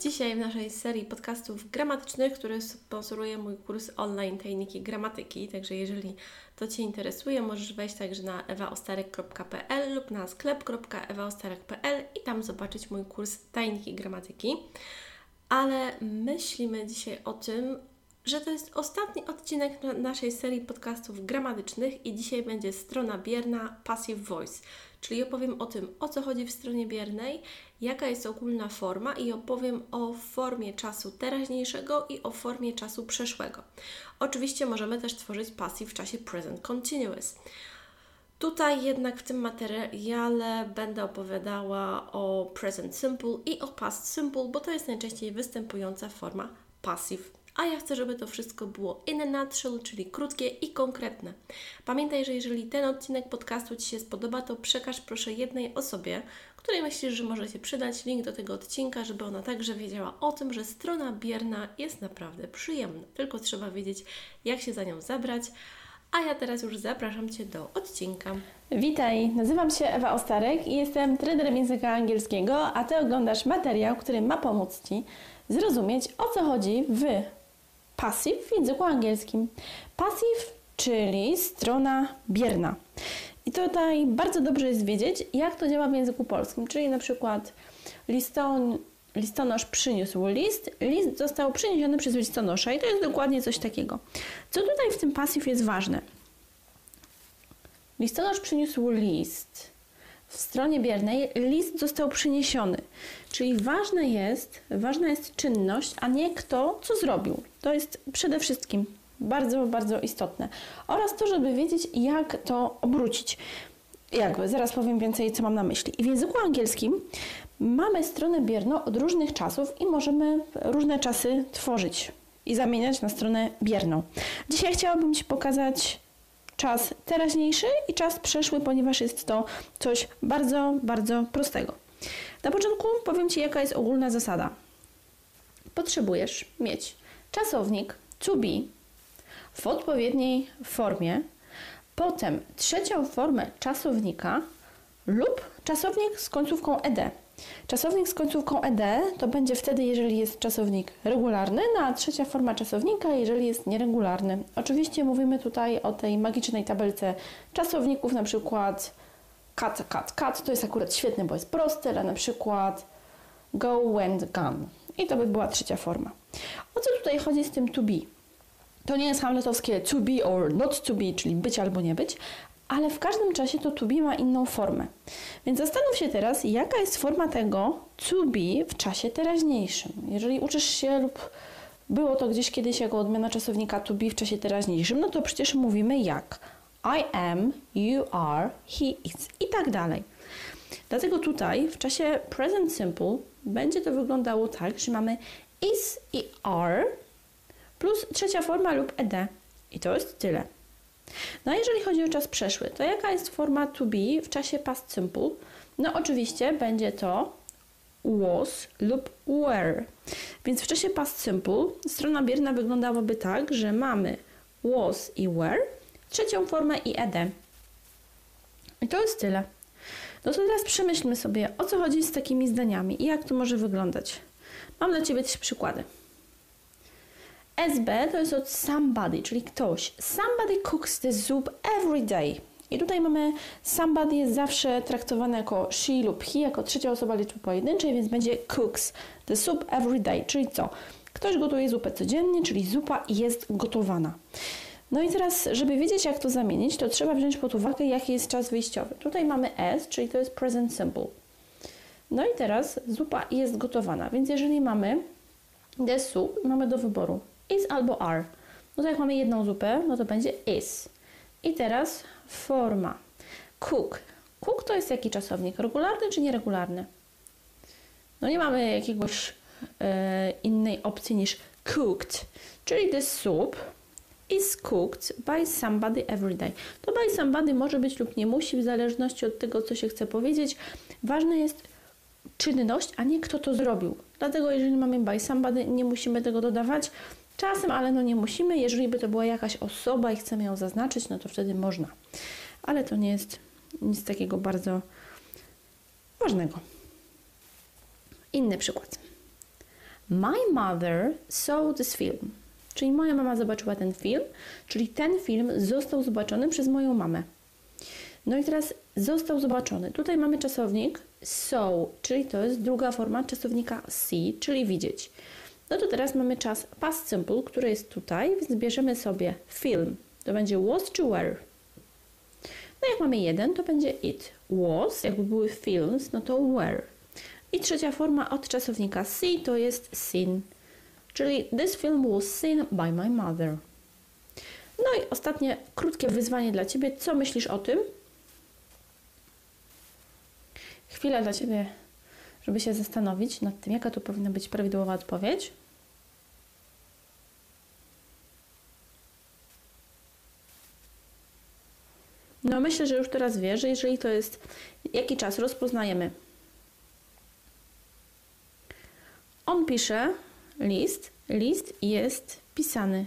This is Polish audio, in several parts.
Dzisiaj w naszej serii podcastów gramatycznych, który sponsoruje mój kurs online Tajniki Gramatyki, także jeżeli to Cię interesuje, możesz wejść także na ewaostarek.pl lub na sklep.ewaostarek.pl i tam zobaczyć mój kurs Tajniki Gramatyki. Ale myślimy dzisiaj o tym, że to jest ostatni odcinek naszej serii podcastów gramatycznych i dzisiaj będzie strona bierna Passive Voice, czyli opowiem o tym, o co chodzi w stronie biernej, jaka jest ogólna forma i opowiem o formie czasu teraźniejszego i o formie czasu przeszłego. Oczywiście możemy też tworzyć passive w czasie present continuous. Tutaj jednak w tym materiale będę opowiadała o present simple i o past simple, bo to jest najczęściej występująca forma passive a ja chcę, żeby to wszystko było in a nutshell, czyli krótkie i konkretne. Pamiętaj, że jeżeli ten odcinek podcastu Ci się spodoba, to przekaż proszę jednej osobie, której myślisz, że może się przydać link do tego odcinka, żeby ona także wiedziała o tym, że strona bierna jest naprawdę przyjemna. Tylko trzeba wiedzieć, jak się za nią zabrać. A ja teraz już zapraszam Cię do odcinka. Witaj, nazywam się Ewa Ostarek i jestem trenerem języka angielskiego, a Ty oglądasz materiał, który ma pomóc Ci zrozumieć, o co chodzi w passive w języku angielskim. Passive, czyli strona bierna. I tutaj bardzo dobrze jest wiedzieć, jak to działa w języku polskim, czyli na przykład liston, listonosz przyniósł list, list został przyniesiony przez listonosza i to jest dokładnie coś takiego. Co tutaj w tym passive jest ważne? Listonosz przyniósł list. W stronie biernej list został przyniesiony. Czyli ważne jest, ważna jest czynność, a nie kto co zrobił. To jest przede wszystkim bardzo, bardzo istotne. Oraz to, żeby wiedzieć, jak to obrócić. Jakby, zaraz powiem więcej, co mam na myśli. W języku angielskim mamy stronę bierną od różnych czasów i możemy różne czasy tworzyć i zamieniać na stronę bierną. Dzisiaj chciałabym Ci pokazać czas teraźniejszy i czas przeszły, ponieważ jest to coś bardzo, bardzo prostego. Na początku powiem Ci, jaka jest ogólna zasada. Potrzebujesz mieć czasownik to be w odpowiedniej formie, potem trzecią formę czasownika lub czasownik z końcówką ed. Czasownik z końcówką ed to będzie wtedy, jeżeli jest czasownik regularny, no a trzecia forma czasownika, jeżeli jest nieregularny. Oczywiście mówimy tutaj o tej magicznej tabelce czasowników, na przykład cut, cut, cut. To jest akurat świetne, bo jest proste, ale na przykład go, went, gone. I to by była trzecia forma. O co tutaj chodzi z tym to be? To nie jest hamletowskie to be or not to be, czyli być albo nie być, ale w każdym czasie to to be ma inną formę. Więc zastanów się teraz, jaka jest forma tego to be w czasie teraźniejszym. Jeżeli uczysz się lub było to gdzieś kiedyś jako odmiana czasownika to be w czasie teraźniejszym, no to przecież mówimy jak I am, you are, he is i tak dalej. Dlatego tutaj w czasie present simple będzie to wyglądało tak, że mamy is i are plus trzecia forma lub ed. I to jest tyle. No a jeżeli chodzi o czas przeszły, to jaka jest forma to be w czasie past simple? No oczywiście będzie to was lub were. Więc w czasie past simple strona bierna wyglądałaby tak, że mamy was i were, trzecią formę i ed. I to jest tyle. No to teraz przemyślmy sobie, o co chodzi z takimi zdaniami i jak to może wyglądać. Mam dla Ciebie trzy przykłady. SB to jest od somebody, czyli ktoś. Somebody cooks the soup every day. I tutaj mamy somebody jest zawsze traktowane jako she lub he, jako trzecia osoba liczby pojedynczej, więc będzie cooks the soup every day, czyli co? Ktoś gotuje zupę codziennie, czyli zupa jest gotowana. No i teraz, żeby wiedzieć, jak to zamienić, to trzeba wziąć pod uwagę, jaki jest czas wyjściowy. Tutaj mamy s, czyli to jest present simple. No i teraz zupa jest gotowana, więc jeżeli mamy the soup, mamy do wyboru is albo are. No to jak mamy jedną zupę, no to będzie is. I teraz forma. Cook. Cook to jest jaki czasownik? Regularny czy nieregularny? No nie mamy jakiegoś e, innej opcji niż cooked, czyli the soup is cooked by somebody every day. To by somebody może być lub nie musi, w zależności od tego, co się chce powiedzieć. Ważna jest czynność, a nie kto to zrobił. Dlatego jeżeli mamy by somebody, nie musimy tego dodawać. Czasem, ale no nie musimy. Jeżeli by to była jakaś osoba i chcemy ją zaznaczyć, no to wtedy można. Ale to nie jest nic takiego bardzo ważnego. Inny przykład. My mother saw this film. Czyli moja mama zobaczyła ten film, czyli ten film został zobaczony przez moją mamę. No i teraz został zobaczony. Tutaj mamy czasownik saw, czyli to jest druga forma czasownika see, czyli widzieć. No to teraz mamy czas past simple, który jest tutaj, więc bierzemy sobie film. To będzie was czy were. No jak mamy jeden, to będzie it. Was, jakby były films, no to were. I trzecia forma od czasownika see to jest seen. Czyli this film was seen by my mother. No i ostatnie krótkie wyzwanie dla Ciebie. Co myślisz o tym? Chwila dla Ciebie, żeby się zastanowić nad tym, jaka to powinna być prawidłowa odpowiedź. No myślę, że już teraz wiesz, że jeżeli to jest jaki czas rozpoznajemy. On pisze list, list jest pisany.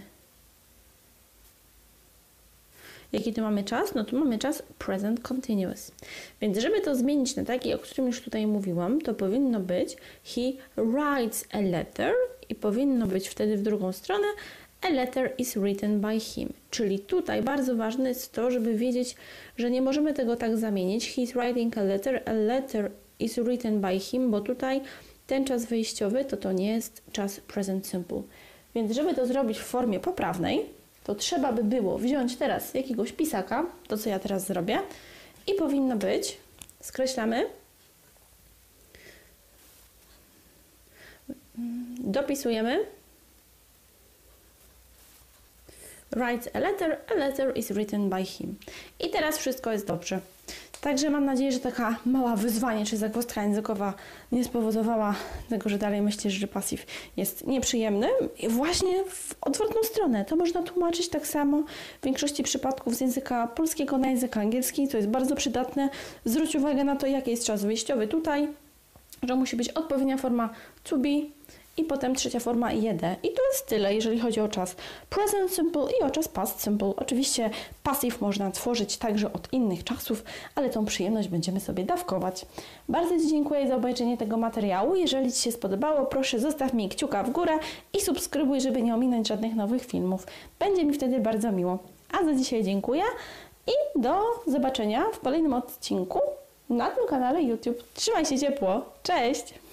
Jaki tu mamy czas? No tu mamy czas present continuous. Więc żeby to zmienić na taki, o którym już tutaj mówiłam, to powinno być he writes a letter i powinno być wtedy w drugą stronę a letter is written by him. Czyli tutaj bardzo ważne jest to, żeby wiedzieć, że nie możemy tego tak zamienić. He's writing a letter, a letter is written by him, bo tutaj ten czas wyjściowy to to nie jest czas present simple. Więc żeby to zrobić w formie poprawnej, to trzeba by było wziąć teraz jakiegoś pisaka, to co ja teraz zrobię, i powinno być, skreślamy, dopisujemy, writes a letter, a letter is written by him. I teraz wszystko jest dobrze. Także mam nadzieję, że taka mała wyzwanie czy zagwozdka językowa nie spowodowała tego, że dalej myślisz, że pasyw jest nieprzyjemny. I właśnie w odwrotną stronę. To można tłumaczyć tak samo w większości przypadków z języka polskiego na język angielski. To jest bardzo przydatne. Zwróć uwagę na to, jaki jest czas wyjściowy tutaj, że musi być odpowiednia forma to be, i potem trzecia forma jede. I to jest tyle, jeżeli chodzi o czas present simple i o czas past simple. Oczywiście passive można tworzyć także od innych czasów, ale tą przyjemność będziemy sobie dawkować. Bardzo Ci dziękuję za obejrzenie tego materiału. Jeżeli Ci się spodobało, proszę zostaw mi kciuka w górę i subskrybuj, żeby nie ominąć żadnych nowych filmów. Będzie mi wtedy bardzo miło. A za dzisiaj dziękuję i do zobaczenia w kolejnym odcinku na tym kanale YouTube. Trzymaj się ciepło. Cześć!